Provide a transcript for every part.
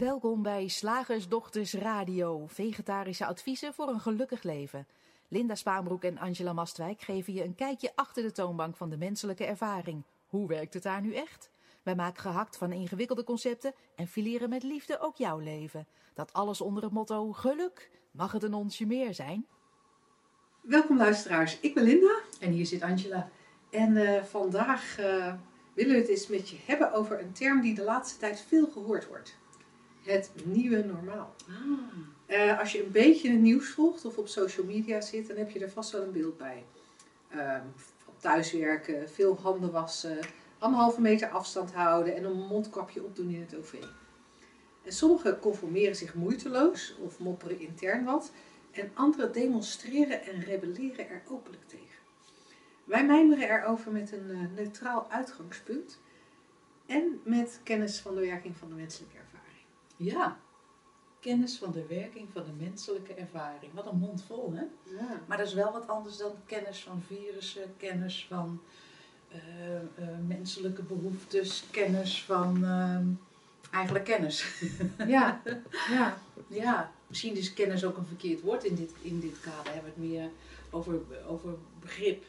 Welkom bij Slagersdochters Radio, vegetarische adviezen voor een gelukkig leven. Linda Spaanbroek en Angela Mastwijk geven je een kijkje achter de toonbank van de menselijke ervaring. Hoe werkt het daar nu echt? Wij maken gehakt van ingewikkelde concepten en fileren met liefde ook jouw leven. Dat alles onder het motto geluk. Mag het een onsje meer zijn? Welkom luisteraars, ik ben Linda En hier zit Angela. en eh, vandaag eh, willen we het eens met je hebben over een term die de laatste tijd veel gehoord wordt. Het nieuwe normaal. Eh, als je een beetje het nieuws volgt of op social media zit, dan heb je er vast wel een beeld bij. Ehm, thuiswerken, veel handen wassen, anderhalve meter afstand houden en een mondkapje opdoen in het OV. En sommigen conformeren zich moeiteloos of mopperen intern wat. En anderen demonstreren en rebelleren er openlijk tegen. Wij mijmeren erover met een eh, neutraal uitgangspunt en met kennis van de werking van de menselijke. Ja, kennis van de werking van de menselijke ervaring. Wat een mond vol, hè? Ja. Maar dat is wel wat anders dan kennis van virussen, kennis van eh, eh, menselijke behoeftes, kennis van ehm, eigenlijk kennis. Ja, ja. ja, misschien is kennis ook een verkeerd woord in dit, in dit kader. Hebben we het meer over, over begrip.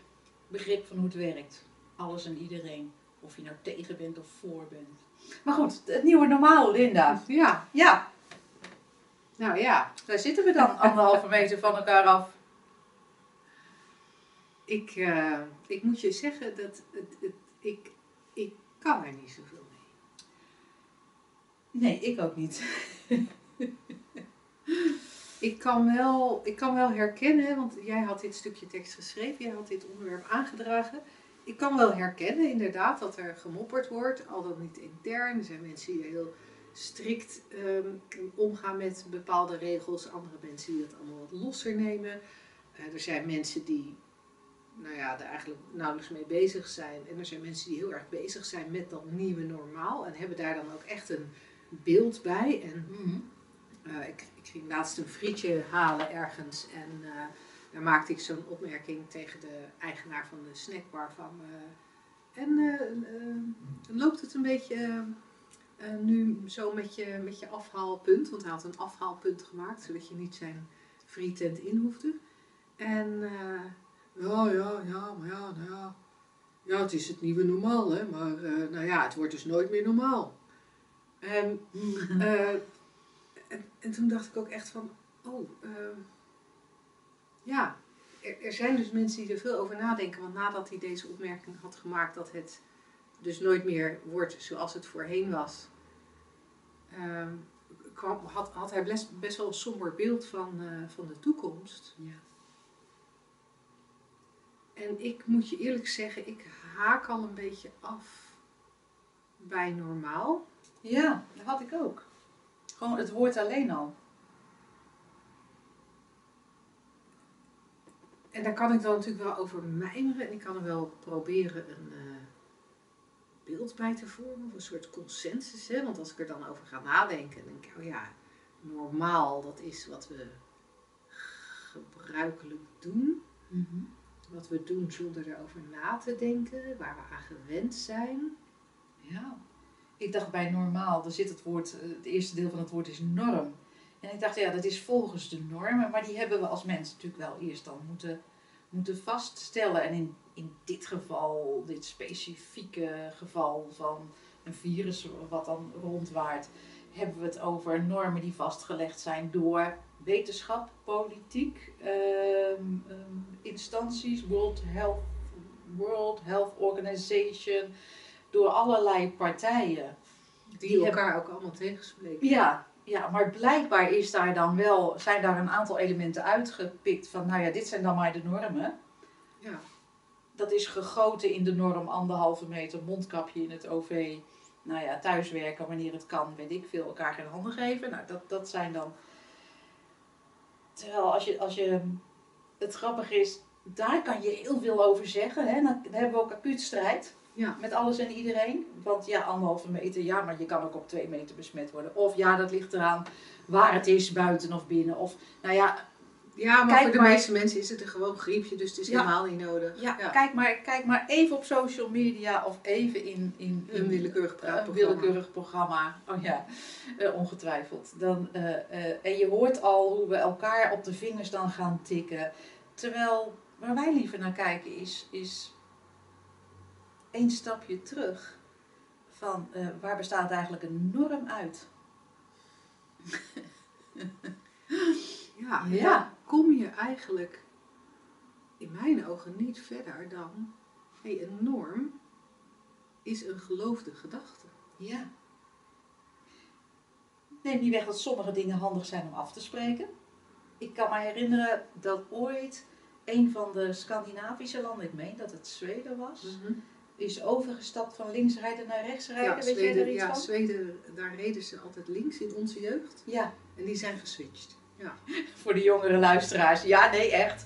Begrip van hoe het werkt. Alles en iedereen. Of je nou tegen bent of voor bent. Maar goed, het nieuwe normaal, Linda. ja. Ja, Nou ja, daar zitten we dan anderhalve meter van elkaar af. ik, eh, ik moet je zeggen dat het, het, ik, ik kan er niet zoveel mee. Nee, ik ook niet. Ik kan, wel, ik kan wel herkennen, want jij had dit stukje tekst geschreven, jij had dit onderwerp aangedragen. Ik kan wel herkennen inderdaad dat er gemopperd wordt, al dan niet intern. Er zijn mensen die heel strikt ehm, omgaan met bepaalde regels, andere mensen die dat allemaal wat losser nemen. Eh, er zijn mensen die nou ja, er eigenlijk nauwelijks mee bezig zijn. En er zijn mensen die heel erg bezig zijn met dat nieuwe normaal en hebben daar dan ook echt een beeld bij. En eh, ik, ik ging laatst een frietje halen ergens en eh, daar maakte ik zo'n opmerking tegen de eigenaar van de snackbar van. eh, en eh, eh, loopt het een beetje nu zo met je, met je afhaalpunt? Want hij had een afhaalpunt gemaakt, zodat je niet zijn frietent in hoefde. En ja, ja, ja, maar ja, nou ja. Ja, het is het nieuwe normaal, hè. Maar nou ja, het wordt dus nooit meer normaal. En en, en toen dacht ik ook echt van, oh, ja, er, er zijn dus mensen die er veel over nadenken. Want nadat hij deze opmerking had gemaakt dat het dus nooit meer wordt zoals het voorheen was, ehm, kwam, had, had hij best, best wel een somber beeld van, eh, van de toekomst. Ja. En ik moet je eerlijk zeggen, ik haak al een beetje af bij normaal. ja, dat had ik ook. Gewoon het woord alleen al. En daar kan ik dan natuurlijk wel over mijmeren en ik kan er wel proberen een eh, beeld bij te vormen, of een soort consensus. Hè? Want als ik er dan over ga nadenken, dan denk ik, oh ja, normaal, dat is wat we gebruikelijk doen. Wat we doen zonder erover na te denken, waar we aan gewend zijn. Ja. Ik dacht bij normaal, er zit het woord, eh, het eerste deel van het woord is norm. En ik dacht, ja, dat is volgens de normen, maar die hebben we als mens natuurlijk wel eerst dan moeten, moeten vaststellen. En in, in dit geval, dit specifieke geval van een virus wat dan rondwaart, hebben we het over normen die vastgelegd zijn door wetenschap, politiek, ehm, ehm, instanties, World Health, World Health Organization, door allerlei partijen. Die, Die elkaar ook allemaal tegenspreken. Ja, ja, maar blijkbaar is daar dan wel, zijn daar een aantal elementen uitgepikt van, nou ja, dit zijn dan maar de normen. Ja. Dat is gegoten in de norm anderhalve meter, mondkapje in het OV. Nou ja, thuiswerken wanneer het kan, weet ik veel, elkaar geen handen geven. Nou, dat, dat zijn dan... Terwijl als je, als je... Het grappige is, daar kan je heel veel over zeggen. Hè? Dan, dan hebben we ook acuut strijd Ja. met alles en iedereen. Want ja, anderhalve meter, ja, maar je kan ook op twee meter besmet worden. Of ja, dat ligt eraan waar het is, buiten of binnen. Of, nou ja, Ja, maar voor de maar- meeste mensen is het een gewoon griepje, dus het is Ja. helemaal niet nodig. Ja, Kijk, maar, kijk maar even op social media of even in, in, in Een willekeurig een willekeurig programma. Oh ja, eh, ongetwijfeld. Dan, eh, eh, en je hoort al hoe we elkaar op de vingers dan gaan tikken. Terwijl waar wij liever naar kijken is, is één stapje terug. Van eh, waar bestaat eigenlijk een norm uit? Ja, Ja. kom je eigenlijk in mijn ogen niet verder dan, hey, een norm is een geloofde gedachte. Ja. Neem niet weg dat sommige dingen handig zijn om af te spreken. Ik kan me herinneren dat ooit een van de Scandinavische landen, ik meen dat het Zweden was, is overgestapt van links rijden naar rechts rijden. Ja, Weet jij Zweden, daar iets ja, van? Zweden, daar reden ze altijd links in onze jeugd. Ja, En die zijn geswitcht. Ja. voor de jongere luisteraars. Ja, nee, echt.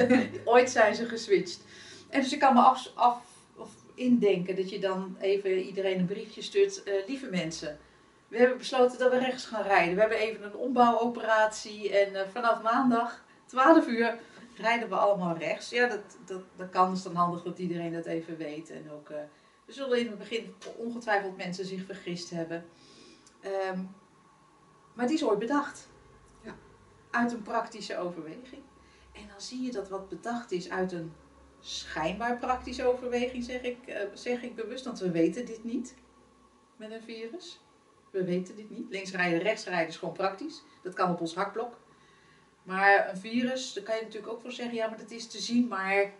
ooit zijn ze geswitcht. En dus ik kan me af, af of indenken dat je dan even iedereen een briefje stuurt. eh, lieve mensen, we hebben besloten dat we rechts gaan rijden. We hebben even een ombouwoperatie en eh, vanaf maandag 12 uur rijden we allemaal rechts. Ja, dat, dat, dat kan. Is dan handig dat iedereen dat even weet. En ook, eh, er zullen in het begin ongetwijfeld mensen zich vergist hebben. Ehm, maar het is ooit bedacht. Ja. Uit een praktische overweging. En dan zie je dat wat bedacht is uit een schijnbaar praktische overweging, zeg ik, eh, zeg ik bewust. Want we weten dit niet met een virus. We weten dit niet. Links rijden, rechts rijden is gewoon praktisch. Dat kan op ons hakblok. Maar een virus, daar kan je natuurlijk ook wel zeggen, ja, maar dat is te zien, maar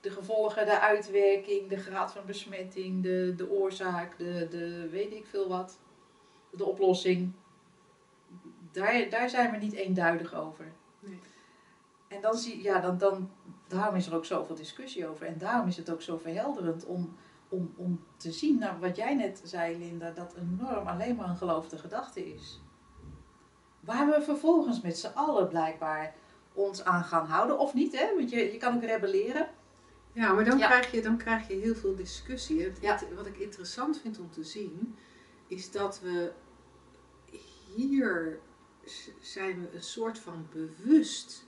de gevolgen, de uitwerking, de graad van besmetting, de, de oorzaak, de, de weet ik veel wat, de oplossing, daar, daar zijn we niet eenduidig over. Nee. En dan zie ja, dan, dan, daarom is er ook zoveel discussie over. En daarom is het ook zo verhelderend om, om, om te zien, nou, wat jij net zei, Linda, dat een norm alleen maar een geloofde gedachte is. Waar we vervolgens met z'n allen blijkbaar ons aan gaan houden, of niet, hè? Want je, je kan ook rebelleren. Ja, maar dan, Ja. Krijg je, dan krijg je heel veel discussie. Het- Ja. wat ik interessant vind om te zien, is dat we hier zijn we een soort van bewust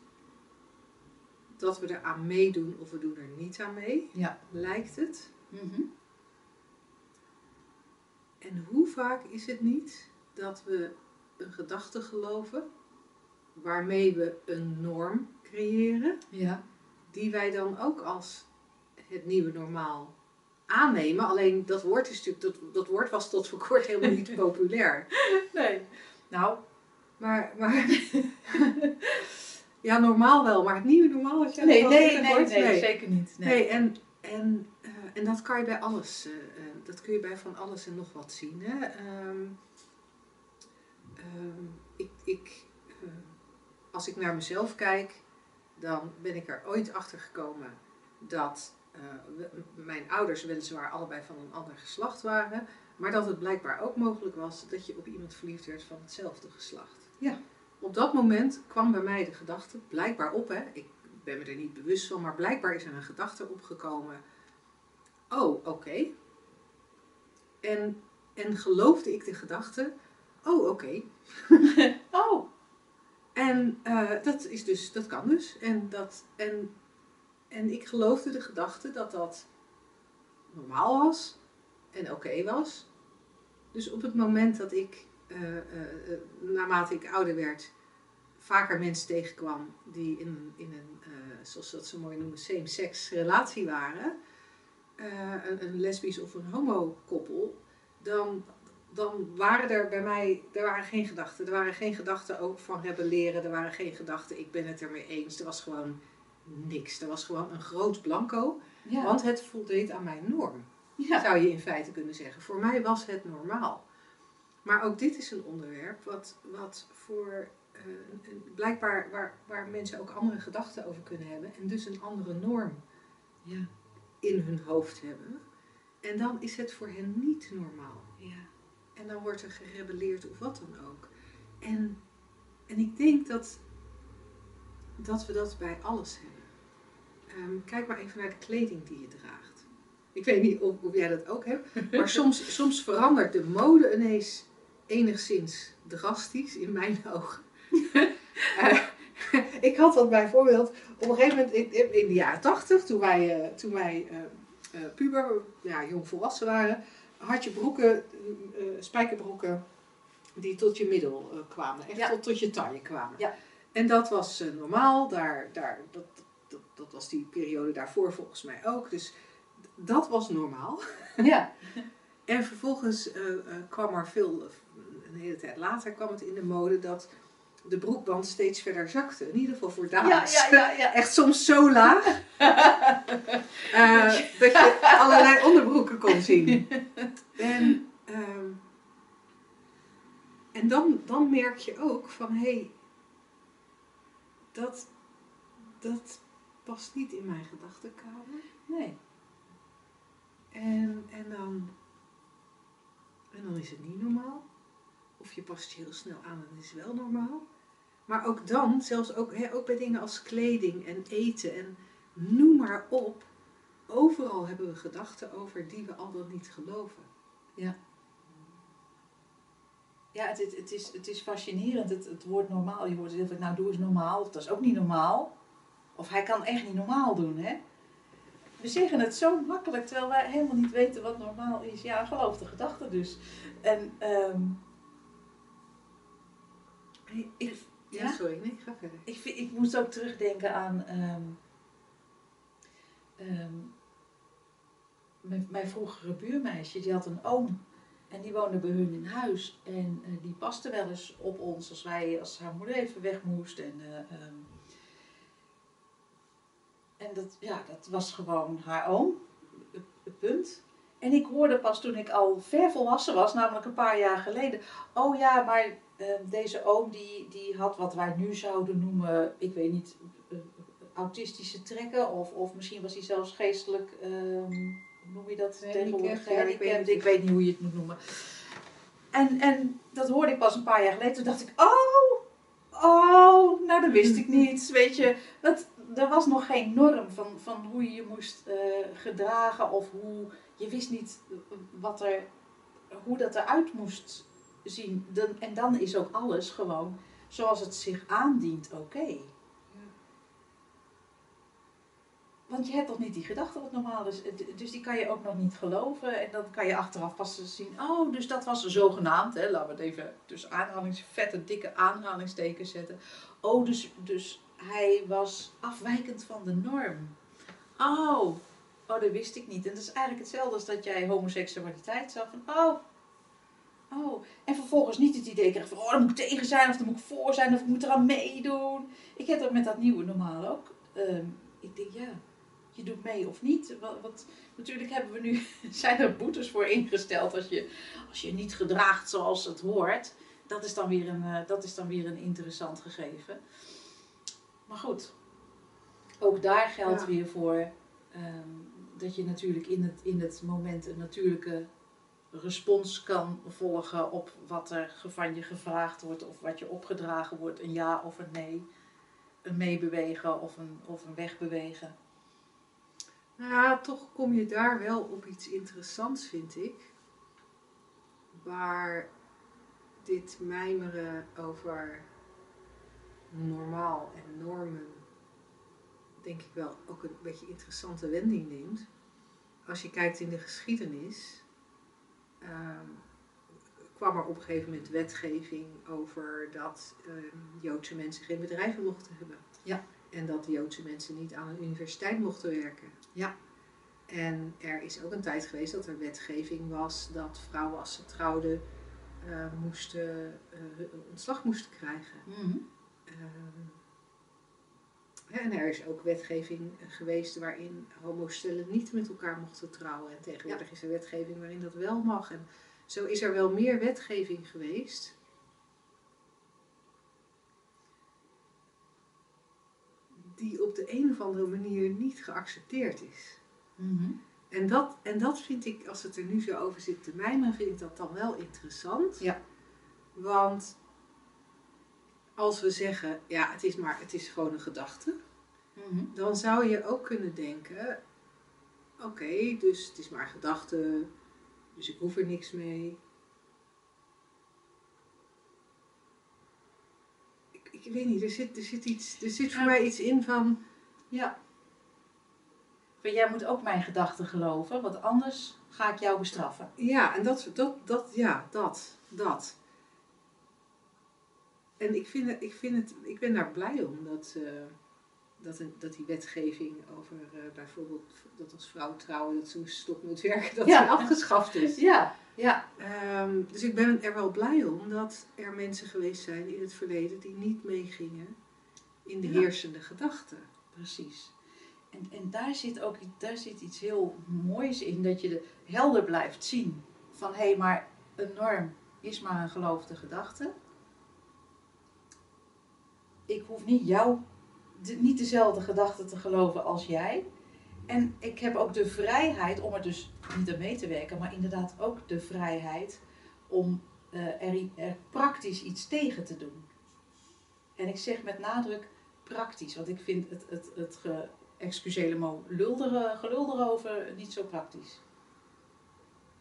dat we er aan meedoen of we doen er niet aan mee, Ja. lijkt het. Mhm. En hoe vaak is het niet dat we een gedachte geloven waarmee we een norm creëren, Ja. die wij dan ook als het nieuwe normaal aannemen. Alleen dat woord, is natuurlijk, dat, dat woord was tot voor kort helemaal niet populair. Nee. Nou, Maar, maar ja, normaal wel, maar het nieuwe normaal had jij nee, nee, nee, zeker niet. Nee. Nee, en, en, eh, en dat kan je bij alles. eh, eh, dat kun je bij van alles en nog wat zien. Hè? Ehm, ik, ik, eh, als ik naar mezelf kijk, dan ben ik er ooit achter gekomen dat eh, mijn ouders weliswaar allebei van een ander geslacht waren, maar dat het blijkbaar ook mogelijk was dat je op iemand verliefd werd van hetzelfde geslacht. Ja. Op dat moment kwam bij mij de gedachte, blijkbaar op, hè, ik ben me er niet bewust van, maar blijkbaar is er een gedachte opgekomen. Oh, oké. En, en geloofde ik de gedachte, oh, oké. Oh, En eh, dat is dus, dat kan dus. En, dat, en, en ik geloofde de gedachte dat dat normaal was en oké was. Dus op het moment dat ik, eh, eh, naarmate ik ouder werd, vaker mensen tegenkwam die in, in een, zoals ze dat zo mooi noemen, same-sex relatie waren, een, een lesbisch of een homo-koppel, dan, dan waren er bij mij, er waren geen gedachten. Er waren geen gedachten ook van rebelleren, er waren geen gedachten, ik ben het ermee eens. Er was gewoon niks. Er was gewoon een groot blanco, ja. want het voldeed aan mijn norm ja. zou je in feite kunnen zeggen. Voor mij was het normaal. Maar ook dit is een onderwerp wat, wat voor eh, blijkbaar waar, waar mensen ook andere gedachten over kunnen hebben en dus een andere norm Ja. in hun hoofd hebben. En dan is het voor hen niet normaal. Ja. En dan wordt er gerebelleerd of wat dan ook. En, en ik denk dat, dat we dat bij alles hebben. Ehm, kijk maar even naar de kleding die je draagt. Ik weet niet of, of jij dat ook hebt, maar soms, soms verandert de mode ineens enigszins drastisch in mijn ogen. Eh, ik had dat bijvoorbeeld op een gegeven moment in, in de jaren tachtig, toen wij, eh, toen wij eh, puber, ja, jong volwassen waren, had je broeken, eh, spijkerbroeken, die tot je middel eh, kwamen. Echt Ja. tot, tot je taille kwamen. Ja. En dat was eh, normaal, daar, daar, dat, dat, dat was die periode daarvoor volgens mij ook. Dus dat was normaal. Ja. En vervolgens eh, eh, kwam er veel, een hele tijd later kwam het in de mode dat de broekband steeds verder zakte. In ieder geval voor dames. ja, ja, ja. Echt soms zo laag eh, dat je allerlei onderbroeken kon zien. En, ehm, en dan, dan merk je ook van hé, hey, dat, dat past niet in mijn gedachtenkamer. Nee. En, en, dan, en dan is het niet normaal. Of je past je heel snel aan en is wel normaal. Maar ook dan, zelfs ook, hè, ook bij dingen als kleding en eten en noem maar op. Overal hebben we gedachten over die we al dan niet geloven. Ja, het, het, het, is, het is fascinerend. Het, het woord normaal. Je hoort heel vaak, nou doe eens normaal. Dat is ook niet normaal. Of hij kan echt niet normaal doen, hè. We zeggen het zo makkelijk, terwijl wij helemaal niet weten wat normaal is. Ja, geloof de gedachte dus. En ehm, ik, Ja, ja? sorry, nee, ga verder. Ik, ik moest ook terugdenken aan ehm, mijn, vroegere buurmeisje. Die had een oom en die woonde bij hun in huis. En eh, die paste wel eens op ons als, wij, als haar moeder even weg moest. En, eh, ehm, en dat, ja, dat was gewoon haar oom. Punt. En ik hoorde pas toen ik al ver volwassen was, namelijk een paar jaar geleden. Oh ja, maar eh, deze oom die, die had wat wij nu zouden noemen, ik weet niet, eh, autistische trekken. Of, of misschien was hij zelfs geestelijk, ehm, noem je dat tegenwoordig? ik weet Gehandicapt, niet. ik weet niet hoe je het moet noemen. En, en dat hoorde ik pas een paar jaar geleden. Toen dacht ik, oh, oh, nou dat wist ik niet. Weet je, dat, er was nog geen norm van, van hoe je je moest eh, gedragen of hoe je wist niet wat er, hoe dat eruit moest zien. Dan, en dan is ook alles gewoon zoals het zich aandient oké. Want je hebt toch niet die gedachte wat normaal is. D- Dus die kan je ook nog niet geloven. En dan kan je achteraf pas zien. Oh, dus dat was zogenaamd. Hè, laten we het even tussen aanhalings, vette, dikke aanhalingstekens zetten. Oh, dus, dus hij was afwijkend van de norm. Oh, oh, dat wist ik niet. En dat is eigenlijk hetzelfde als dat jij homoseksualiteit zag. Van, oh, oh. En vervolgens niet het idee krijgt van, oh, daar moet ik tegen zijn. Of daar moet ik voor zijn. Of ik moet eraan meedoen. Ik heb dat met dat nieuwe normaal ook. Ehm, ik denk, ja, je doet mee of niet. Wat, wat, natuurlijk hebben we nu, zijn er boetes voor ingesteld als je, als je niet gedraagt zoals het hoort. Dat is dan weer een, eh, dat is dan weer een interessant gegeven. Maar goed, ook daar geldt Ja. weer voor ehm, dat je natuurlijk in het, in het moment een natuurlijke respons kan volgen op wat er van je gevraagd wordt of wat je opgedragen wordt. Een ja of een nee. Een meebewegen of een, of een wegbewegen. Nou ja, toch kom je daar wel op iets interessants, vind ik. Waar dit mijmeren over normaal en normen, denk ik wel ook een beetje interessante wending neemt. Als je kijkt in de geschiedenis, ehm, kwam er op een gegeven moment wetgeving over dat ehm, Joodse mensen geen bedrijven mochten hebben. Ja. En dat Joodse mensen niet aan een universiteit mochten werken. Ja. En er is ook een tijd geweest dat er wetgeving was dat vrouwen als ze trouwden eh, moesten, eh, ontslag moesten krijgen. Ehm, ja, en er is ook wetgeving geweest waarin homostellen niet met elkaar mochten trouwen. En tegenwoordig is er wetgeving waarin dat wel mag. En zo is er wel meer wetgeving geweest. Die op de een of andere manier niet geaccepteerd is. Mhm. En dat, en dat vind ik, als het er nu zo over zit te mijmeren, vind ik dat dan wel interessant. Ja. Want als we zeggen, ja, het is maar, het is gewoon een gedachte. Mhm. Dan zou je ook kunnen denken, oké, dus het is maar een gedachte, dus ik hoef er niks mee. Ik, weet niet, er zit, er zit, iets, er zit voor mij iets in van, Ja. Maar jij moet ook mijn gedachten geloven, want anders ga ik jou bestraffen. ja, en dat, dat, dat, ja, dat, dat. En ik, vind het, ik, vind het, ik ben daar blij om dat, eh, dat, een- dat die wetgeving over eh, bijvoorbeeld dat als vrouw trouwen, dat zo'n stop moet werken, dat Ja. afgeschaft is. Ja, ja. Ehm, dus ik ben er wel blij om dat er mensen geweest zijn in het verleden die niet meegingen in de Ja. heersende gedachten. Precies. En, en daar, zit ook daar zit iets heel moois in, dat je de helder blijft zien van hé, maar een norm is maar een geloofde gedachte. Ik hoef niet jou, de- niet dezelfde gedachte te geloven als jij. En ik heb ook de vrijheid om er dus niet aan mee te werken, maar inderdaad ook de vrijheid om eh, er, praktisch iets tegen te doen. En ik zeg met nadruk praktisch, want ik vind het, het, het ge, erover niet zo praktisch.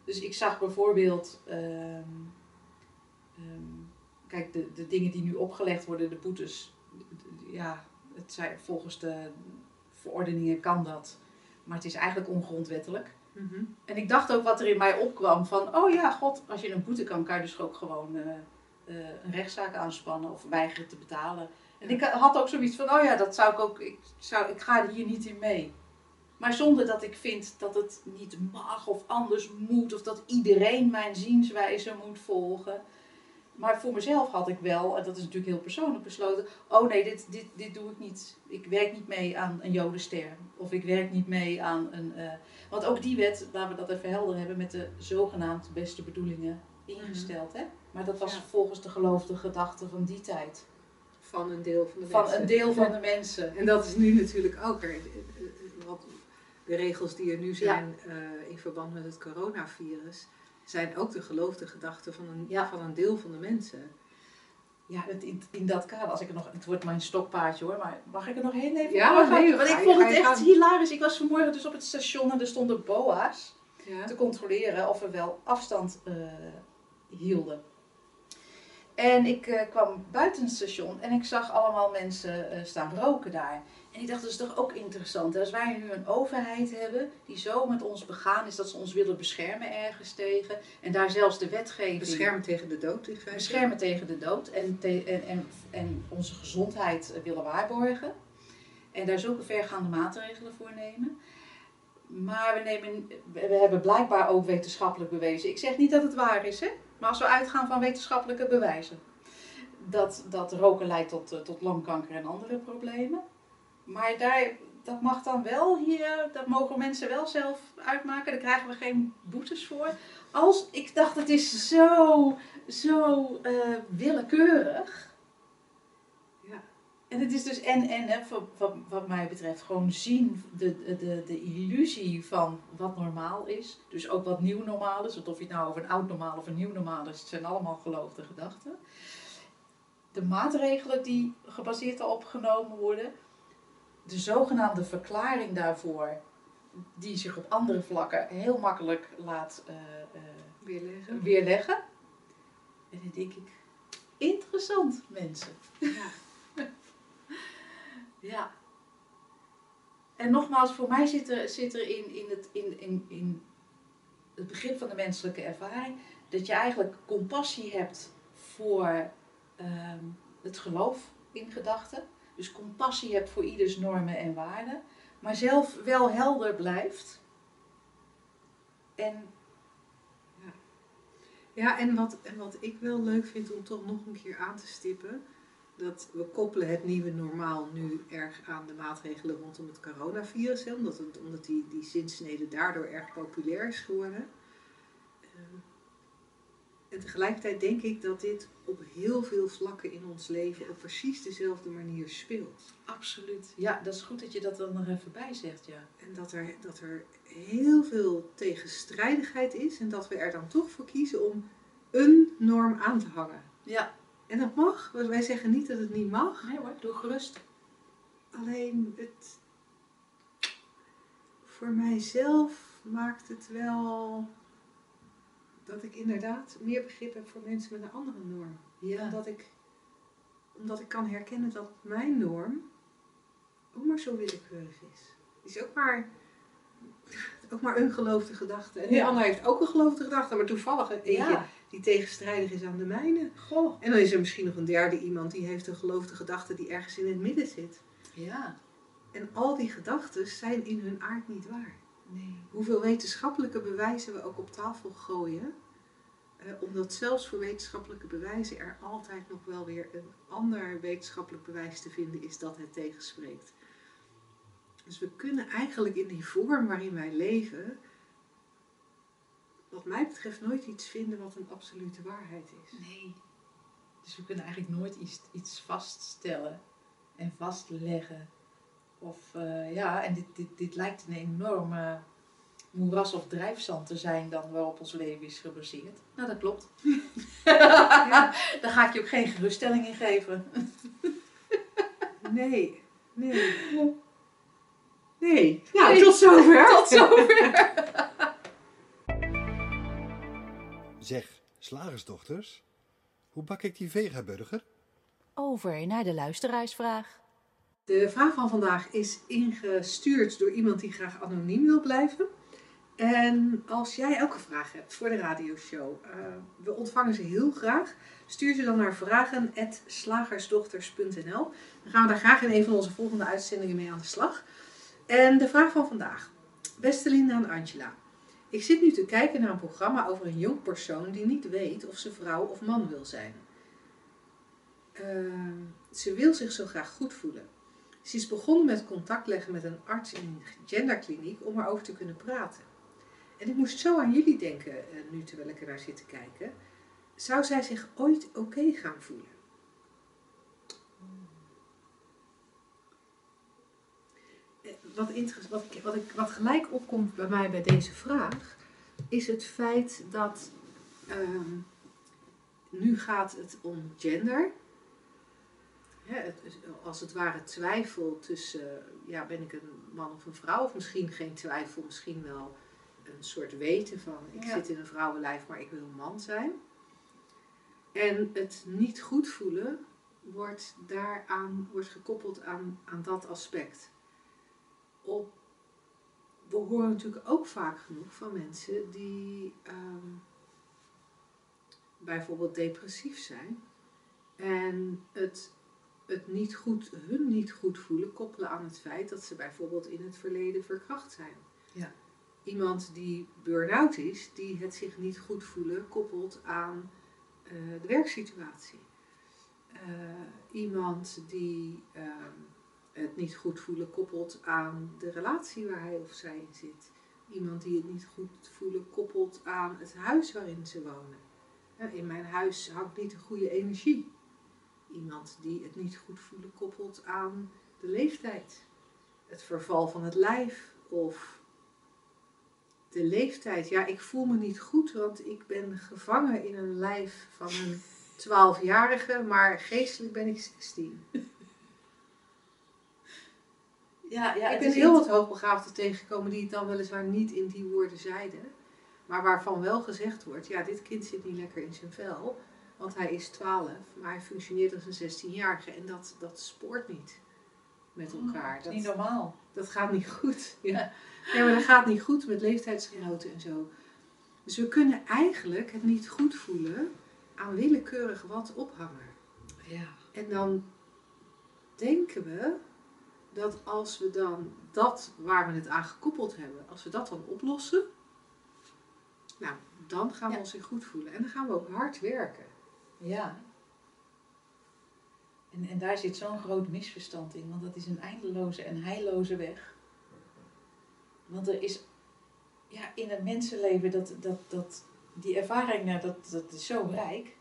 Dus ik zag bijvoorbeeld, ehm, ehm, kijk, de, de dingen die nu opgelegd worden, de boetes, ja, het zijn, volgens de verordeningen kan dat, maar het is eigenlijk ongrondwettelijk. En ik dacht ook wat er in mij opkwam van, oh ja, god, als je een boete kan, kan je dus ook gewoon eh, eh, een rechtszaak aanspannen of weigeren te betalen. En ik had ook zoiets van, oh ja, dat zou ik ook, ik, zou, ik ga hier niet in mee. Maar zonder dat ik vind dat het niet mag of anders moet of dat iedereen mijn zienswijze moet volgen. Maar voor mezelf had ik wel, en dat is natuurlijk heel persoonlijk besloten, oh nee, dit, dit, dit doe ik niet. Ik werk niet mee aan een jodenster. Of ik werk niet mee aan een... eh, want ook die wet, laten we dat even helder hebben, met de zogenaamd beste bedoelingen ingesteld. Hè? Maar dat was Ja. volgens de geloofde gedachte van die tijd. Van een deel van de Van mensen. een deel van de mensen. En dat is nu natuurlijk ook er. Wat de regels die er nu zijn eh, in verband met het coronavirus, zijn ook de geloofde gedachten van een, Ja. van een deel van de mensen. Ja, het, in, in dat kader, als ik er nog, het wordt mijn stokpaardje hoor, maar mag ik er nog heel even Ja, nee, Want ik vond het echt hilarisch. Ik was vanmorgen dus op het station en er stonden boa's Ja. te controleren of we wel afstand eh, hielden. En ik eh, kwam buiten het station en ik zag allemaal mensen eh, staan roken daar. En ik dacht, dat is toch ook interessant. hè? Als wij nu een overheid hebben die zo met ons begaan is dat ze ons willen beschermen ergens tegen. En daar zelfs de wetgeving... Beschermen tegen de dood in feite. beschermen tegen de dood en, te- en, en, en onze gezondheid willen waarborgen. En daar zulke vergaande maatregelen voor nemen. Maar we, nemen, we we hebben blijkbaar ook wetenschappelijk bewezen. Ik zeg niet dat het waar is, hè? maar als we uitgaan van wetenschappelijke bewijzen. Dat, dat roken leidt tot, eh, tot longkanker en andere problemen. Maar daar, dat mag dan wel hier, dat mogen mensen wel zelf uitmaken. Daar krijgen we geen boetes voor. Als, ik dacht, het is zo, zo eh, willekeurig. Ja. En het is dus en en, hè, wat, wat, wat mij betreft, gewoon zien de, de, de, de illusie van wat normaal is. Dus ook wat nieuw normaal is. Want of je het nou over een oud normaal of een nieuw normaal is, het zijn allemaal geloofde gedachten. De maatregelen die gebaseerd daarop genomen worden. De zogenaamde verklaring daarvoor, die zich op andere vlakken heel makkelijk laat eh, eh, Weerleggen. weerleggen. En dan denk ik, interessant mensen. Ja. Ja. En nogmaals, voor mij zit er, zit er in, in, het, in, in, in het begrip van de menselijke ervaring dat je eigenlijk compassie hebt voor ehm, het geloof in gedachten. Dus compassie hebt voor ieders normen en waarden, maar zelf wel helder blijft. En Ja, en wat, en wat ik wel leuk vind om toch nog een keer aan te stippen, dat we koppelen het nieuwe normaal nu erg aan de maatregelen rondom het coronavirus, omdat, het, omdat die, die zinsnede daardoor erg populair is geworden. Ehm, en tegelijkertijd denk ik dat dit op heel veel vlakken in ons leven op precies dezelfde manier speelt. absoluut. Ja, dat is goed dat je dat er nog even bij zegt, ja. En dat er, dat er heel veel tegenstrijdigheid is en dat we er dan toch voor kiezen om een norm aan te hangen. Ja, En dat mag, want wij zeggen niet dat het niet mag. nee hoor, doe gerust. Alleen het. Voor mijzelf maakt het wel dat ik inderdaad meer begrip heb voor mensen met een andere norm. Ja. Omdat ik, omdat ik kan herkennen dat mijn norm ook maar zo willekeurig is. Het is ook maar, ook maar een geloofde gedachte. En die Ja. ander heeft ook een geloofde gedachte, maar toevallig een eentje Ja. die tegenstrijdig is aan de mijne. Goh. En dan is er misschien nog een derde iemand die heeft een geloofde gedachte die ergens in het midden zit. Ja. En al die gedachten zijn in hun aard niet waar. Nee. Hoeveel wetenschappelijke bewijzen we ook op tafel gooien. eh, omdat zelfs voor wetenschappelijke bewijzen er altijd nog wel weer een ander wetenschappelijk bewijs te vinden is dat het tegenspreekt. Dus we kunnen eigenlijk in die vorm waarin wij leven, wat mij betreft, nooit iets vinden wat een absolute waarheid is. Nee. Dus we kunnen eigenlijk nooit iets, iets vaststellen en vastleggen. Of eh, ja, en dit, dit, dit lijkt een enorme moeras of drijfzand te zijn dan waarop ons leven is gebaseerd. Nou, dat klopt. Daar ga ik je ook geen geruststelling in geven. Nee, nee. Nee. Nou, Nee. tot zover. Tot zover. Zeg, slagersdochters, hoe bak ik die vegaburger? Over naar de luisteraarsvraag. De vraag van vandaag is ingestuurd door iemand die graag anoniem wil blijven. En als jij een vraag hebt voor de radioshow, eh, we ontvangen ze heel graag. Stuur ze dan naar vragen.slagersdochters.nl. Dan gaan we daar graag in een van onze volgende uitzendingen mee aan de slag. En de vraag van vandaag. Beste Linda en Angela. Ik zit nu te kijken naar een programma over een jong persoon die niet weet of ze vrouw of man wil zijn. Eh, ze wil zich zo graag goed voelen. Ze is begonnen met contact leggen met een arts in een genderkliniek om erover te kunnen praten. En ik moest zo aan jullie denken, eh, nu terwijl ik er naar zit te kijken. Zou zij zich ooit oké gaan voelen? Eh, Wat, wat, wat, ik, wat gelijk opkomt bij mij bij deze vraag, is het feit dat ehm, nu gaat het om gender hè, het, als het ware twijfel tussen, ja, ben ik een man of een vrouw? Of misschien geen twijfel, misschien wel een soort weten van, ik Ja. zit in een vrouwenlijf, maar ik wil een man zijn. En het niet goed voelen wordt daaraan wordt gekoppeld aan, aan dat aspect. Op, we horen natuurlijk ook vaak genoeg van mensen die ehm, bijvoorbeeld depressief zijn en het het niet goed, hun niet goed voelen koppelen aan het feit dat ze bijvoorbeeld in het verleden verkracht zijn. Ja. Iemand die burn-out is, die het zich niet goed voelen koppelt aan eh, de werksituatie. Eh, iemand die ehm, het niet goed voelen koppelt aan de relatie waar hij of zij in zit. Iemand die het niet goed voelen koppelt aan het huis waarin ze wonen. Eh, in mijn huis hangt niet een goede energie. Iemand die het niet goed voelen koppelt aan de leeftijd. Het verval van het lijf of de leeftijd. Ja, ik voel me niet goed, want ik ben gevangen in een lijf van een 12-jarige, maar geestelijk ben ik 16. Ja, ja, ik ben heel wat hoogbegaafden tegengekomen die het dan weliswaar niet in die woorden zeiden. Maar waarvan wel gezegd wordt, ja, dit kind zit niet lekker in zijn vel. Want hij is 12, maar hij functioneert als een 16-jarige. En dat, dat spoort niet met elkaar. Het is niet Dat, normaal. dat gaat niet goed. Ja. Nee, maar dat gaat niet goed met leeftijdsgenoten en zo. Dus we kunnen eigenlijk het niet goed voelen aan willekeurig wat ophangen. Ja. En dan denken we dat als we dan dat waar we het aan gekoppeld hebben, als we dat dan oplossen, nou, dan gaan we Ja. ons weer goed voelen. En dan gaan we ook hard werken. Ja. En, en daar zit zo'n groot misverstand in, want dat is een eindeloze en heilloze weg. Want er is ja, in het mensenleven, dat, dat, dat, die ervaringen, dat, dat is zo rijk.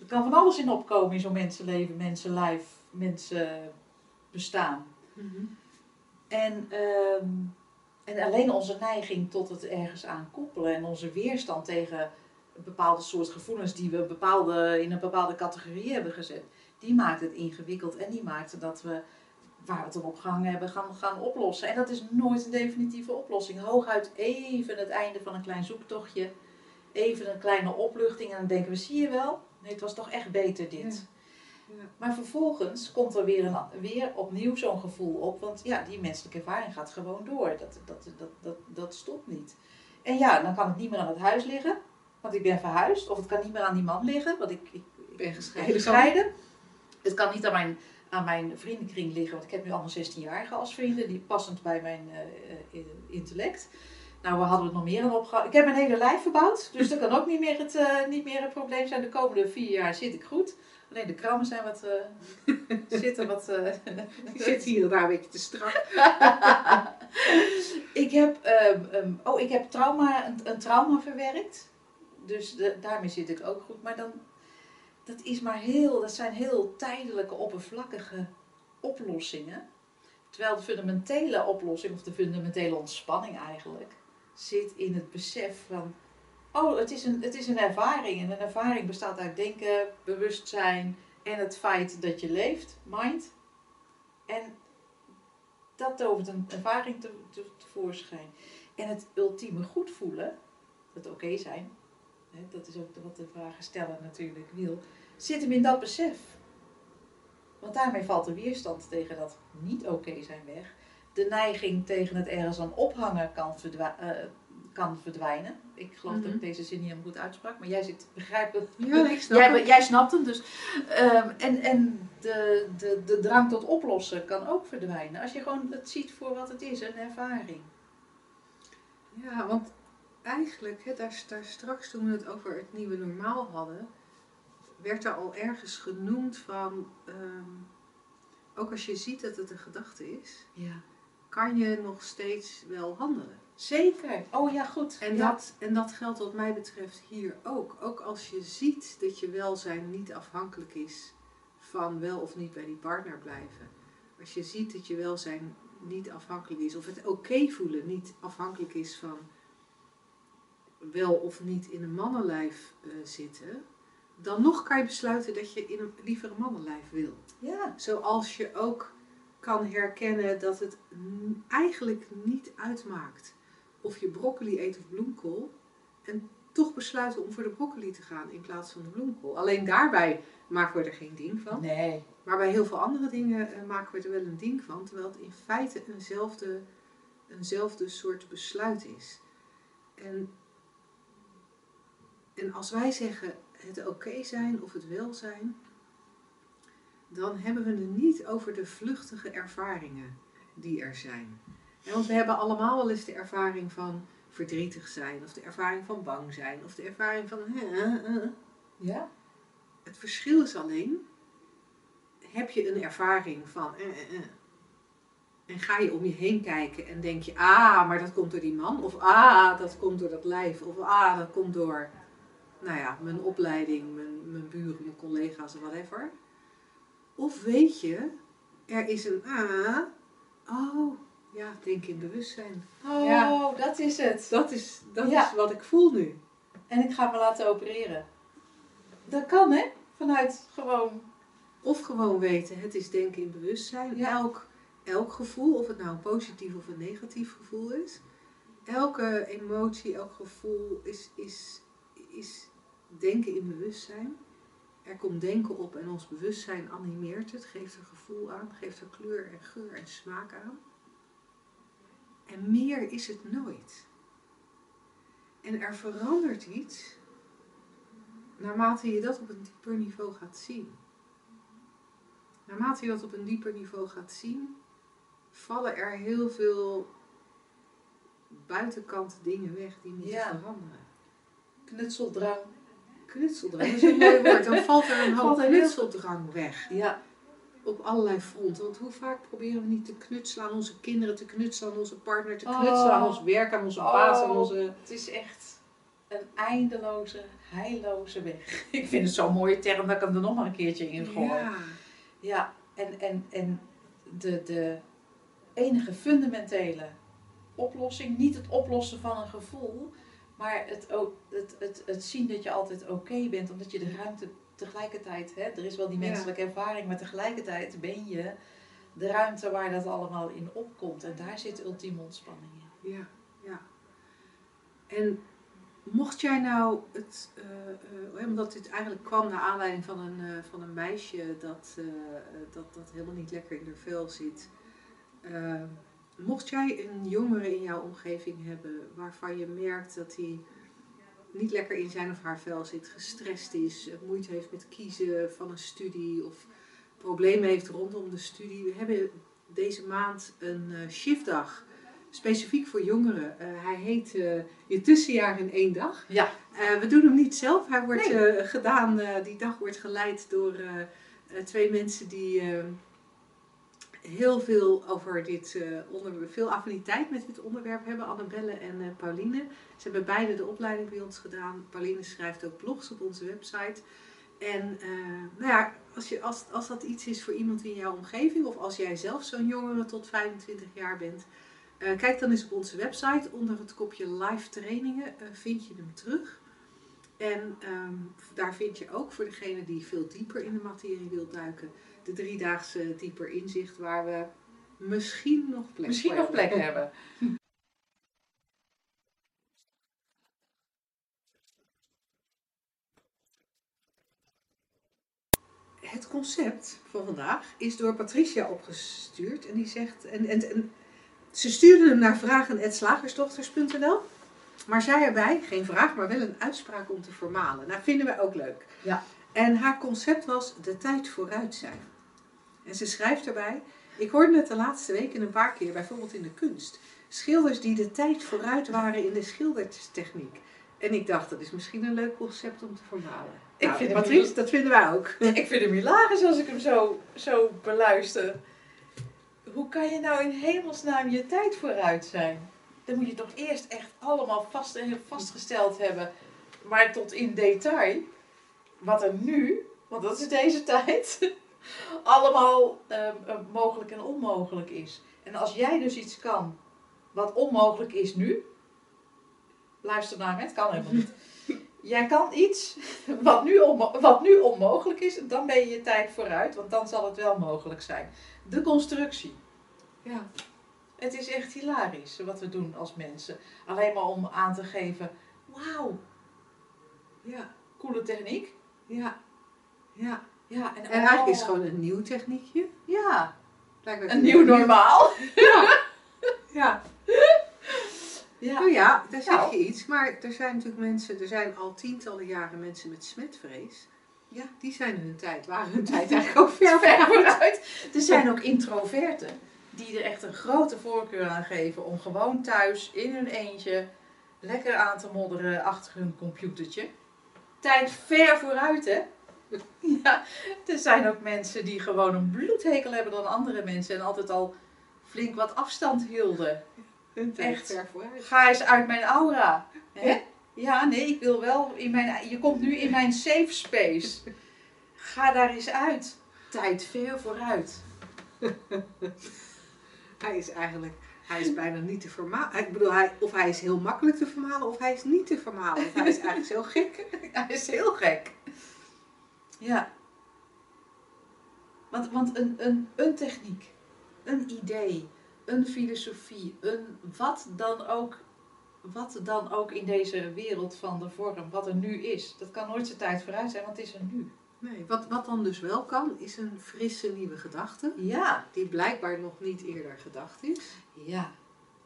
Er kan van alles in opkomen in zo'n mensenleven, mensenlijf, mensenbestaan. En, ehm, en alleen onze neiging tot het ergens aan koppelen en onze weerstand tegen bepaalde soort gevoelens die we bepaalde, in een bepaalde categorie hebben gezet, die maakt het ingewikkeld en die maakt dat we waar we het op opgehangen hebben gaan, gaan oplossen. En dat is nooit een definitieve oplossing. Hooguit even het einde van een klein zoektochtje, even een kleine opluchting en dan denken we, zie je wel, nee, het was toch echt beter dit. Ja. Maar vervolgens komt er weer, een, weer opnieuw zo'n gevoel op. Want ja, die menselijke ervaring gaat gewoon door. Dat, dat, dat, dat, dat stopt niet. En ja, dan kan het niet meer aan het huis liggen. Want ik ben verhuisd. Of het kan niet meer aan die man liggen. Want ik, ik, Ik ben ik gescheiden. gescheiden. Het kan niet aan mijn, aan mijn vriendenkring liggen. Want ik heb nu allemaal 16-jarigen als vrienden. Die passend bij mijn eh, eh, intellect. Nou, we hadden het nog meer aan opgehouden. Ik heb mijn hele lijf verbouwd. Dus dat kan ook niet meer het, eh, niet meer het probleem zijn. De komende vier jaar zit ik goed. Alleen de krammen zijn wat... zitten wat... eh, Die zit hier en daar een beetje te strak. ik heb, ehm, ehm, oh, ik heb trauma, een, een trauma verwerkt. Dus de, daarmee zit ik ook goed. Maar dan, dat is maar heel, dat zijn heel tijdelijke, oppervlakkige oplossingen. Terwijl de fundamentele oplossing, of de fundamentele ontspanning eigenlijk, zit in het besef van, oh, het is een, het is een ervaring. En een ervaring bestaat uit denken, bewustzijn en het feit dat je leeft, mind. En dat tovert een ervaring te, te, tevoorschijn. En het ultieme goed voelen, het oké zijn, hè, dat is ook wat de vragensteller natuurlijk wil, zit hem in dat besef. Want daarmee valt de weerstand tegen dat niet oké zijn weg. De neiging tegen het ergens aan ophangen kan, verdwa- eh, kan verdwijnen. Ik geloof dat ik Mhm. deze zin niet helemaal goed uitsprak, maar jij zit, begrijp het. Ja, ik snap Jij, het. jij snapt hem dus. Ehm, en en de, de, de drang tot oplossen kan ook verdwijnen. Als je gewoon het ziet voor wat het is, een ervaring. Ja, want eigenlijk, daar, daar straks toen we het over het nieuwe normaal hadden, werd er al ergens genoemd van, ehm, ook als je ziet dat het een gedachte is, Ja. kan je nog steeds wel handelen. Zeker. Oh ja, goed. En, ja. dat, en dat geldt wat mij betreft hier ook. Ook als je ziet dat je welzijn niet afhankelijk is van wel of niet bij die partner blijven. Als je ziet dat je welzijn niet afhankelijk is, of het oké voelen niet afhankelijk is van wel of niet in een mannenlijf eh, zitten, dan nog kan je besluiten dat je in een, liever een mannenlijf wil. Ja. Zoals je ook kan herkennen dat het eigenlijk niet uitmaakt of je broccoli eet of bloemkool. En toch besluiten om voor de broccoli te gaan in plaats van de bloemkool. Alleen daarbij maken we er geen ding van. Nee. Maar bij heel veel andere dingen eh, maken we er wel een ding van. Terwijl het in feite eenzelfde, eenzelfde soort besluit is. En, en als wij zeggen het oké zijn of het welzijn, dan hebben we het niet over de vluchtige ervaringen die er zijn. Want we hebben allemaal wel eens de ervaring van verdrietig zijn, of de ervaring van bang zijn, of de ervaring van. Ja? Het verschil is alleen, heb je een ervaring van en ga je om je heen kijken en denk je, ah, maar dat komt door die man, of ah, dat komt door dat lijf, of ah, dat komt door, nou ja, mijn opleiding, mijn, mijn buren, mijn collega's, whatever. Of weet je, er is een ah, oh, ja, denk in bewustzijn. Oh, Ja. dat is het. Dat is, dat Ja. is wat ik voel nu. En ik ga me laten opereren. Dat kan, hè? Vanuit gewoon... Of gewoon weten, het is denken in bewustzijn. Ja. Elk, elk gevoel, of het nou een positief of een negatief gevoel is. Elke emotie, elk gevoel is, is, is denken in bewustzijn. Er komt denken op en ons bewustzijn animeert het, geeft er gevoel aan, geeft er kleur en geur en smaak aan. En meer is het nooit. En er verandert iets naarmate je dat op een dieper niveau gaat zien. Naarmate je dat op een dieper niveau gaat zien, vallen er heel veel buitenkant dingen weg die moeten Ja. veranderen. Knutseldrang. Knutseldrang is een mooi woord. Dan valt er een hoop knutseldrang weg. Ja. Op allerlei fronten. Want hoe vaak proberen we niet te knutselen aan onze kinderen, te knutselen aan onze partner, te Oh. knutselen aan ons werk, aan onze baas, aan Oh. onze... Het is echt een eindeloze, heilloze weg. Ik vind het zo'n mooie term dat ik hem er nog maar een keertje in gooi. Ja. Ja, en, en, en de, de enige fundamentele oplossing, niet het oplossen van een gevoel, maar het, o- het, het, het zien dat je altijd oké bent, omdat je de ruimte tegelijkertijd, hè, er is wel die Ja. menselijke ervaring, maar tegelijkertijd ben je de ruimte waar dat allemaal in opkomt. En daar zit ultieme ontspanning in. Ja, ja. En mocht jij nou het, uh, uh, omdat dit eigenlijk kwam naar aanleiding van een, uh, van een meisje dat, dat, dat helemaal niet lekker in haar vel zit. Mocht jij een jongere in jouw omgeving hebben waarvan je merkt dat hij niet lekker in zijn of haar vel zit, gestrest is, moeite heeft met kiezen van een studie of problemen heeft rondom de studie. We hebben deze maand een shiftdag specifiek voor jongeren. Uh, hij heet uh, Je tussenjaar in één dag. Ja. Uh, we doen hem niet zelf. Hij wordt nee. gedaan, die dag wordt geleid door twee mensen die heel veel over dit onderwerp, veel affiniteit met dit onderwerp hebben. Annabelle en Pauline. Ze hebben beide de opleiding bij ons gedaan. Pauline schrijft ook blogs op onze website. En nou ja, als, je, als, als dat iets is voor iemand in jouw omgeving, of als jij zelf zo'n jongere tot 25 jaar bent, kijk dan eens op onze website. Onder het kopje live trainingen vind je hem terug. En um, daar vind je ook voor degene die veel dieper in de materie wil duiken, de driedaagse dieper inzicht waar we misschien nog plek, misschien nog plek hebben. Het concept van vandaag is door Patricia opgestuurd en die zegt, en, en, en ze stuurde hem naar vragen.slagersdochters.nl. Maar zei erbij, geen vraag, maar wel een uitspraak om te vermalen. Nou, vinden we ook leuk. Ja. En haar concept was de tijd vooruit zijn. En ze schrijft erbij, ik hoorde het de laatste weken een paar keer, bijvoorbeeld in de kunst. Schilders die de tijd vooruit waren in de schildertechniek. En ik dacht, dat is misschien een leuk concept om te vermalen. Ik nou, vind Patrice, dat vinden wij ook. Ik vind hem hilarisch als ik hem zo, zo beluister hoe kan je nou in hemelsnaam je tijd vooruit zijn? Dan moet je toch eerst echt allemaal vast en vastgesteld hebben, maar tot in detail, wat er nu, want dat is deze tijd, allemaal um, mogelijk en onmogelijk is. En als jij dus iets kan wat onmogelijk is nu, luister naar me, het kan helemaal niet. Jij kan iets wat nu, wat nu onmogelijk is, dan ben je je tijd vooruit, want dan zal het wel mogelijk zijn. De constructie. Ja. Het is echt hilarisch wat we doen als mensen. Alleen maar om aan te geven, wauw. Ja. Coole techniek. Ja. Ja. Ja en, en eigenlijk is het gewoon een nieuw techniekje. Ja. Een nieuw normaal. Ja. ja. Ja. Nou ja, daar zeg nou. je iets. Maar er zijn natuurlijk mensen, er zijn al tientallen jaren mensen met smetvrees. Ja, die zijn hun tijd, waren hun tijd eigenlijk ook ver, ver vooruit. Er zijn ook introverten die er echt een grote voorkeur aan geven om gewoon thuis in hun eentje lekker aan te modderen achter hun computertje. Tijd ver vooruit, hè? Ja, er zijn ook mensen die gewoon een bloedhekel hebben dan andere mensen en altijd al flink wat afstand hielden. Echt, ga eens uit mijn aura. Hè? Ja, nee, ik wil wel in mijn. Je komt nu in mijn safe space. Ga daar eens uit. Tijd ver vooruit. Hij is eigenlijk, hij is bijna niet te vermalen. Ik bedoel, hij, of hij is heel makkelijk te vermalen of hij is niet te vermalen. hij is eigenlijk heel gek. hij is heel gek. Ja. Want, want een, een, een techniek, een idee, een filosofie, een wat dan ook wat dan ook in deze wereld van de vorm, wat er nu is, dat kan nooit zijn tijd vooruit zijn, want het is er nu. Nee, wat, wat dan dus wel kan, is een frisse nieuwe gedachte. Ja. Die blijkbaar nog niet eerder gedacht is. Ja.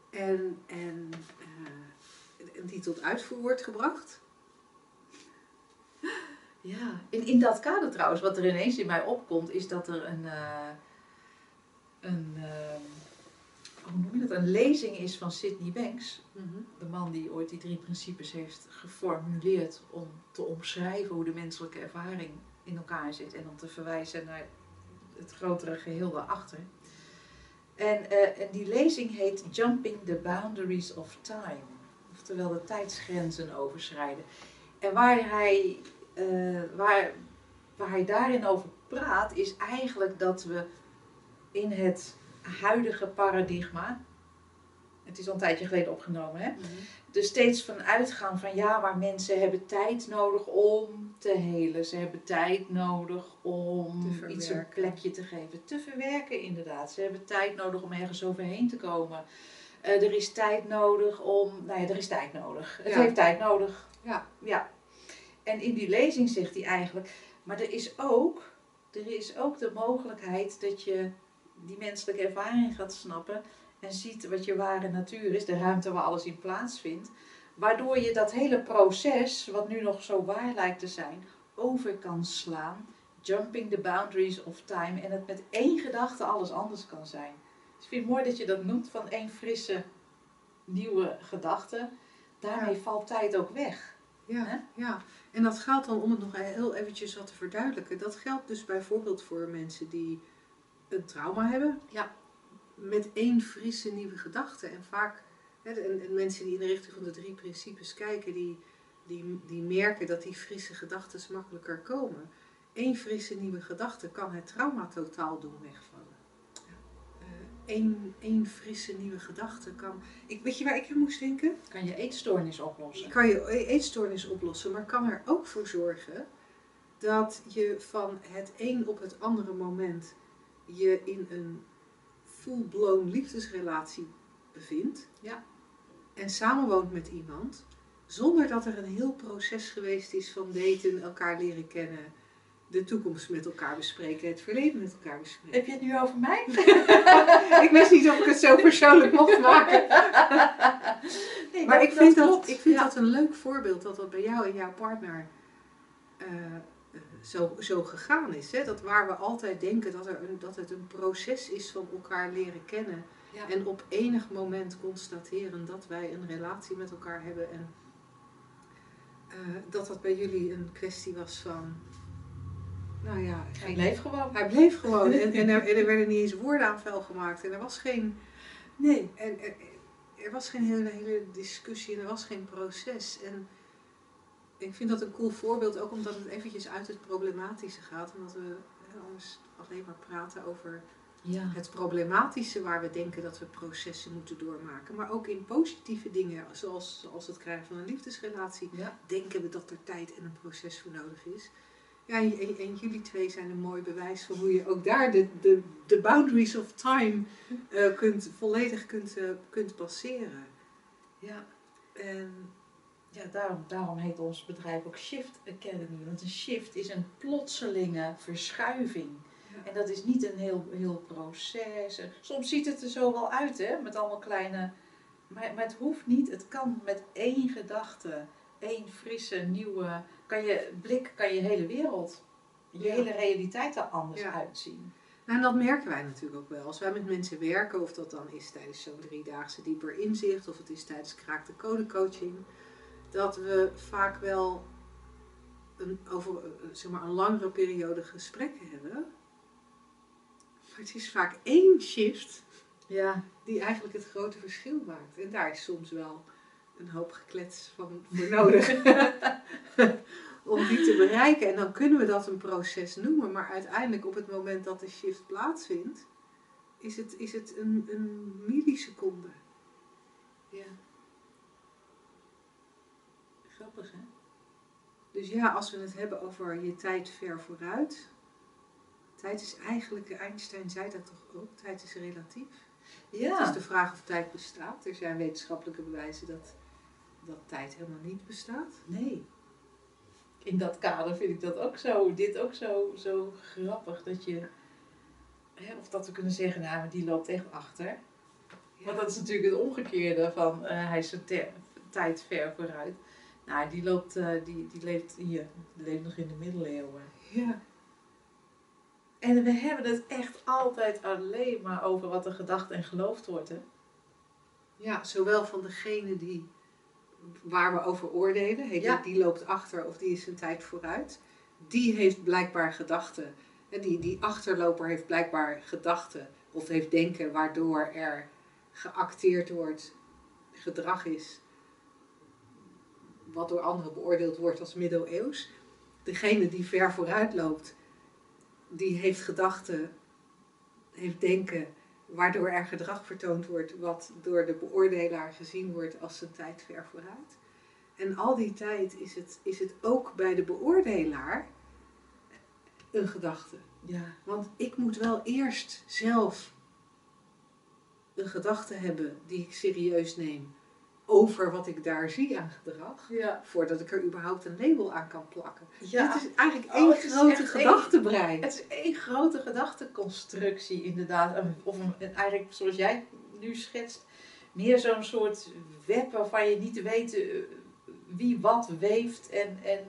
En, en uh, die tot uitvoer wordt gebracht. Ja, in, in dat kader trouwens, wat er ineens in mij opkomt, is dat er een, uh, een uh, hoe noem je dat, een lezing is van Sidney Banks. Mm -hmm. De man die ooit die drie principes heeft geformuleerd om te omschrijven hoe de menselijke ervaring in elkaar zit en om te verwijzen naar het grotere geheel daarachter. En, uh, en die lezing heet Jumping the Boundaries of Time, oftewel de tijdsgrenzen overschrijden. En waar hij, uh, waar, waar hij daarin over praat, is eigenlijk dat we in het huidige paradigma, het is al een tijdje geleden opgenomen, hè? Mm -hmm. dus steeds van uitgaan van ja, maar mensen hebben tijd nodig om te helen. Ze hebben tijd nodig om iets een plekje te geven. Te verwerken inderdaad. Ze hebben tijd nodig om ergens overheen te komen. Uh, er is tijd nodig om, nou ja, er is tijd nodig. Het heeft tijd nodig. Ja. ja. En in die lezing zegt hij eigenlijk, maar er is ook, er is ook de mogelijkheid dat je die menselijke ervaring gaat snappen en ziet wat je ware natuur is, de ruimte waar alles in plaatsvindt. Waardoor je dat hele proces, wat nu nog zo waar lijkt te zijn, over kan slaan. Jumping the boundaries of time. En het met één gedachte alles anders kan zijn. Dus ik vind het mooi dat je dat noemt van één frisse, nieuwe gedachte. Daarmee Ja. valt tijd ook weg. Ja, ja, en dat geldt dan, om het nog heel eventjes wat te verduidelijken, dat geldt dus bijvoorbeeld voor mensen die een trauma hebben. Ja. Met één frisse nieuwe gedachte. En vaak, hè, en, en mensen die in de richting van de drie principes kijken, die, die, die merken dat die frisse gedachten makkelijker komen. Eén frisse nieuwe gedachte kan het trauma totaal doen wegvallen. Één frisse nieuwe gedachte kan. Ik, weet je waar ik aan moest denken? Kan je eetstoornis oplossen. kan je e- eetstoornis oplossen, maar kan er ook voor zorgen dat je van het een op het andere moment je in een full-blown liefdesrelatie bevindt. Ja. En samenwoont met iemand, zonder dat er een heel proces geweest is van daten, elkaar leren kennen, de toekomst met elkaar bespreken, het verleden met elkaar bespreken. Heb je het nu over mij? ik wist niet of ik het zo persoonlijk mocht maken. Nee, Maar ik vind, dat, ik vind Ja. dat een leuk voorbeeld dat dat bij jou en jouw partner eh, zo, zo gegaan is. Hè? Dat waar we altijd denken dat, er een, dat het een proces is van elkaar leren kennen. Ja. En op enig moment constateren dat wij een relatie met elkaar hebben. En eh, dat dat bij jullie een kwestie was van. Nou ja, Hij bleef gewoon. hij bleef gewoon. En, en, er, en er werden niet eens woorden aan vuil gemaakt. En er was geen. Nee. En er, er was geen hele, hele discussie en er was geen proces. En ik vind dat een cool voorbeeld, ook omdat het eventjes uit het problematische gaat. Omdat we anders alleen maar praten over Ja. het problematische waar we denken dat we processen moeten doormaken. Maar ook in positieve dingen, zoals, zoals het krijgen van een liefdesrelatie, Ja. denken we dat er tijd en een proces voor nodig is. Ja, en, jullie twee zijn een mooi bewijs van hoe je ook daar de, de, de boundaries of time eh, kunt, volledig kunt, eh, kunt passeren. Ja. En Ja, daarom, daarom heet ons bedrijf ook Shift Academy. Want een shift is een plotselinge verschuiving. Ja. En dat is niet een heel, heel proces. Soms ziet het er zo wel uit, hè, met allemaal kleine. Maar, maar het hoeft niet. Het kan met één gedachte, één frisse, nieuwe. Kan je blik, kan je hele wereld, je Ja. hele realiteit er anders Ja. uitzien. Nou, en dat merken wij natuurlijk ook wel. Als wij met mensen werken, of dat dan is tijdens zo'n driedaagse dieper inzicht, of het is tijdens kraak de code coaching, dat we vaak wel een, over eh, zeg maar, een langere periode gesprekken hebben. Maar het is vaak één shift Ja. die eigenlijk het grote verschil maakt. En daar is soms wel een hoop geklets van voor nodig. om die te bereiken. En dan kunnen we dat een proces noemen. Maar uiteindelijk op het moment dat de shift plaatsvindt, is het, is het een, een milliseconde. ja. Grappig, hè? Dus ja, als we het hebben over je tijd ver vooruit. Tijd is eigenlijk, Einstein zei dat toch ook, tijd is relatief. Het is Ja. de vraag of tijd bestaat. Er zijn wetenschappelijke bewijzen dat, dat tijd helemaal niet bestaat. Nee. In dat kader vind ik dat ook zo, dit ook zo, zo grappig. Dat je, hè, of dat we kunnen zeggen, nou, maar die loopt echt achter. Want dat is natuurlijk het omgekeerde van, eh, hij is een tijd ver vooruit. Nou, die, loopt, eh, die, die leeft hier, die leeft nog in de middeleeuwen. Ja. En we hebben het echt altijd alleen maar over wat er gedacht en geloofd wordt, hè? Ja, zowel van degene die, waar we over oordelen, Ja. die, die loopt achter of die is een tijd vooruit. Die heeft blijkbaar gedachten. En die, die achterloper heeft blijkbaar gedachten of heeft denken waardoor er geacteerd wordt, gedrag is, wat door anderen beoordeeld wordt als middeleeuws. Degene die ver vooruit loopt, die heeft gedachten, heeft denken, waardoor er gedrag vertoond wordt wat door de beoordelaar gezien wordt als een tijd ver vooruit. En al die tijd is het, is het ook bij de beoordelaar een gedachte. Ja. Want ik moet wel eerst zelf een gedachte hebben die ik serieus neem over wat ik daar zie aan gedrag. Ja. Voordat ik er überhaupt een label aan kan plakken. ja. Het is eigenlijk Oh, één grote echt één- gedachtebrei. Het is één grote gedachteconstructie, inderdaad. Of een, eigenlijk, zoals jij nu schetst, meer zo'n soort web waarvan je niet weet eh, wie wat weeft en, en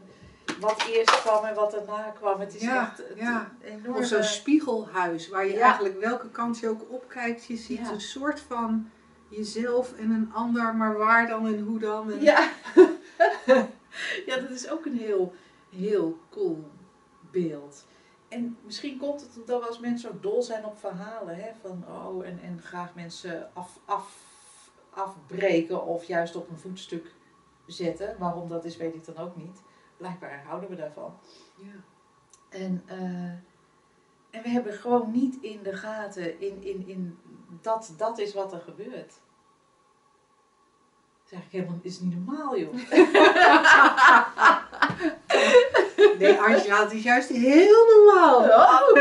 wat eerst kwam en wat daarna kwam. Het is Ja, echt ja. een enorme... Of zo'n spiegelhuis, waar je Ja. eigenlijk welke kant je ook opkijkt, je ziet een soort van jezelf en een ander, maar waar dan en hoe dan. En Ja. ja, dat is ook een heel, heel cool beeld. En misschien komt het omdat we als mensen ook dol zijn op verhalen. Hè? Van, oh, en, en graag mensen af, af, afbreken of juist op een voetstuk zetten. Waarom dat is, weet ik dan ook niet. Blijkbaar houden we daarvan. Ja. En, eh, en we hebben gewoon niet in de gaten in, in, in dat dat is wat er gebeurt. Is eigenlijk helemaal is niet normaal, joh. Nee, Angela, het is juist heel normaal.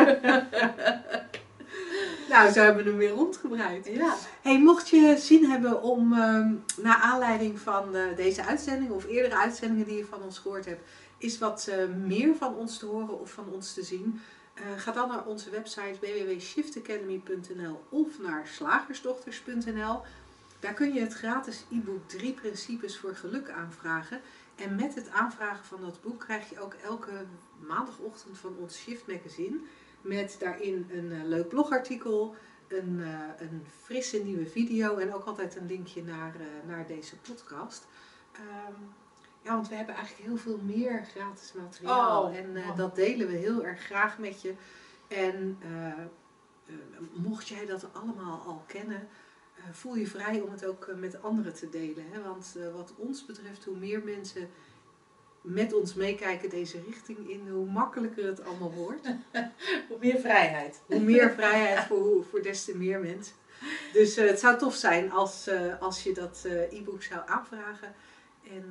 Nou, zo hebben we hem weer rondgebreid. Ja. Hey, mocht je zin hebben om, ehm naar aanleiding van eh, deze uitzending of eerdere uitzendingen die je van ons gehoord hebt, is wat eh, meer van ons te horen of van ons te zien, ga dan naar onze website www.shiftacademy.nl of naar slagersdochters.nl. Daar kun je het gratis e-book 3 principes voor geluk aanvragen. En met het aanvragen van dat boek krijg je ook elke maandagochtend van ons Shift Magazine. Met daarin een eh, leuk blogartikel, een, eh, een frisse nieuwe video en ook altijd een linkje naar, eh, naar deze podcast. Ehm, ja, want we hebben eigenlijk heel veel meer gratis materiaal. Oh, en eh, dat delen we heel erg graag met je. En eh, eh, mocht jij dat allemaal al kennen, voel je vrij om het ook met anderen te delen. Hè? Want wat ons betreft, hoe meer mensen met ons meekijken deze richting in, hoe makkelijker het allemaal wordt. Hoe meer vrijheid. Hoe meer vrijheid voor, voor des te meer mensen. Dus het zou tof zijn als, als je dat e-book zou aanvragen. En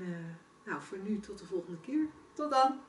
nou, voor nu tot de volgende keer. Tot dan.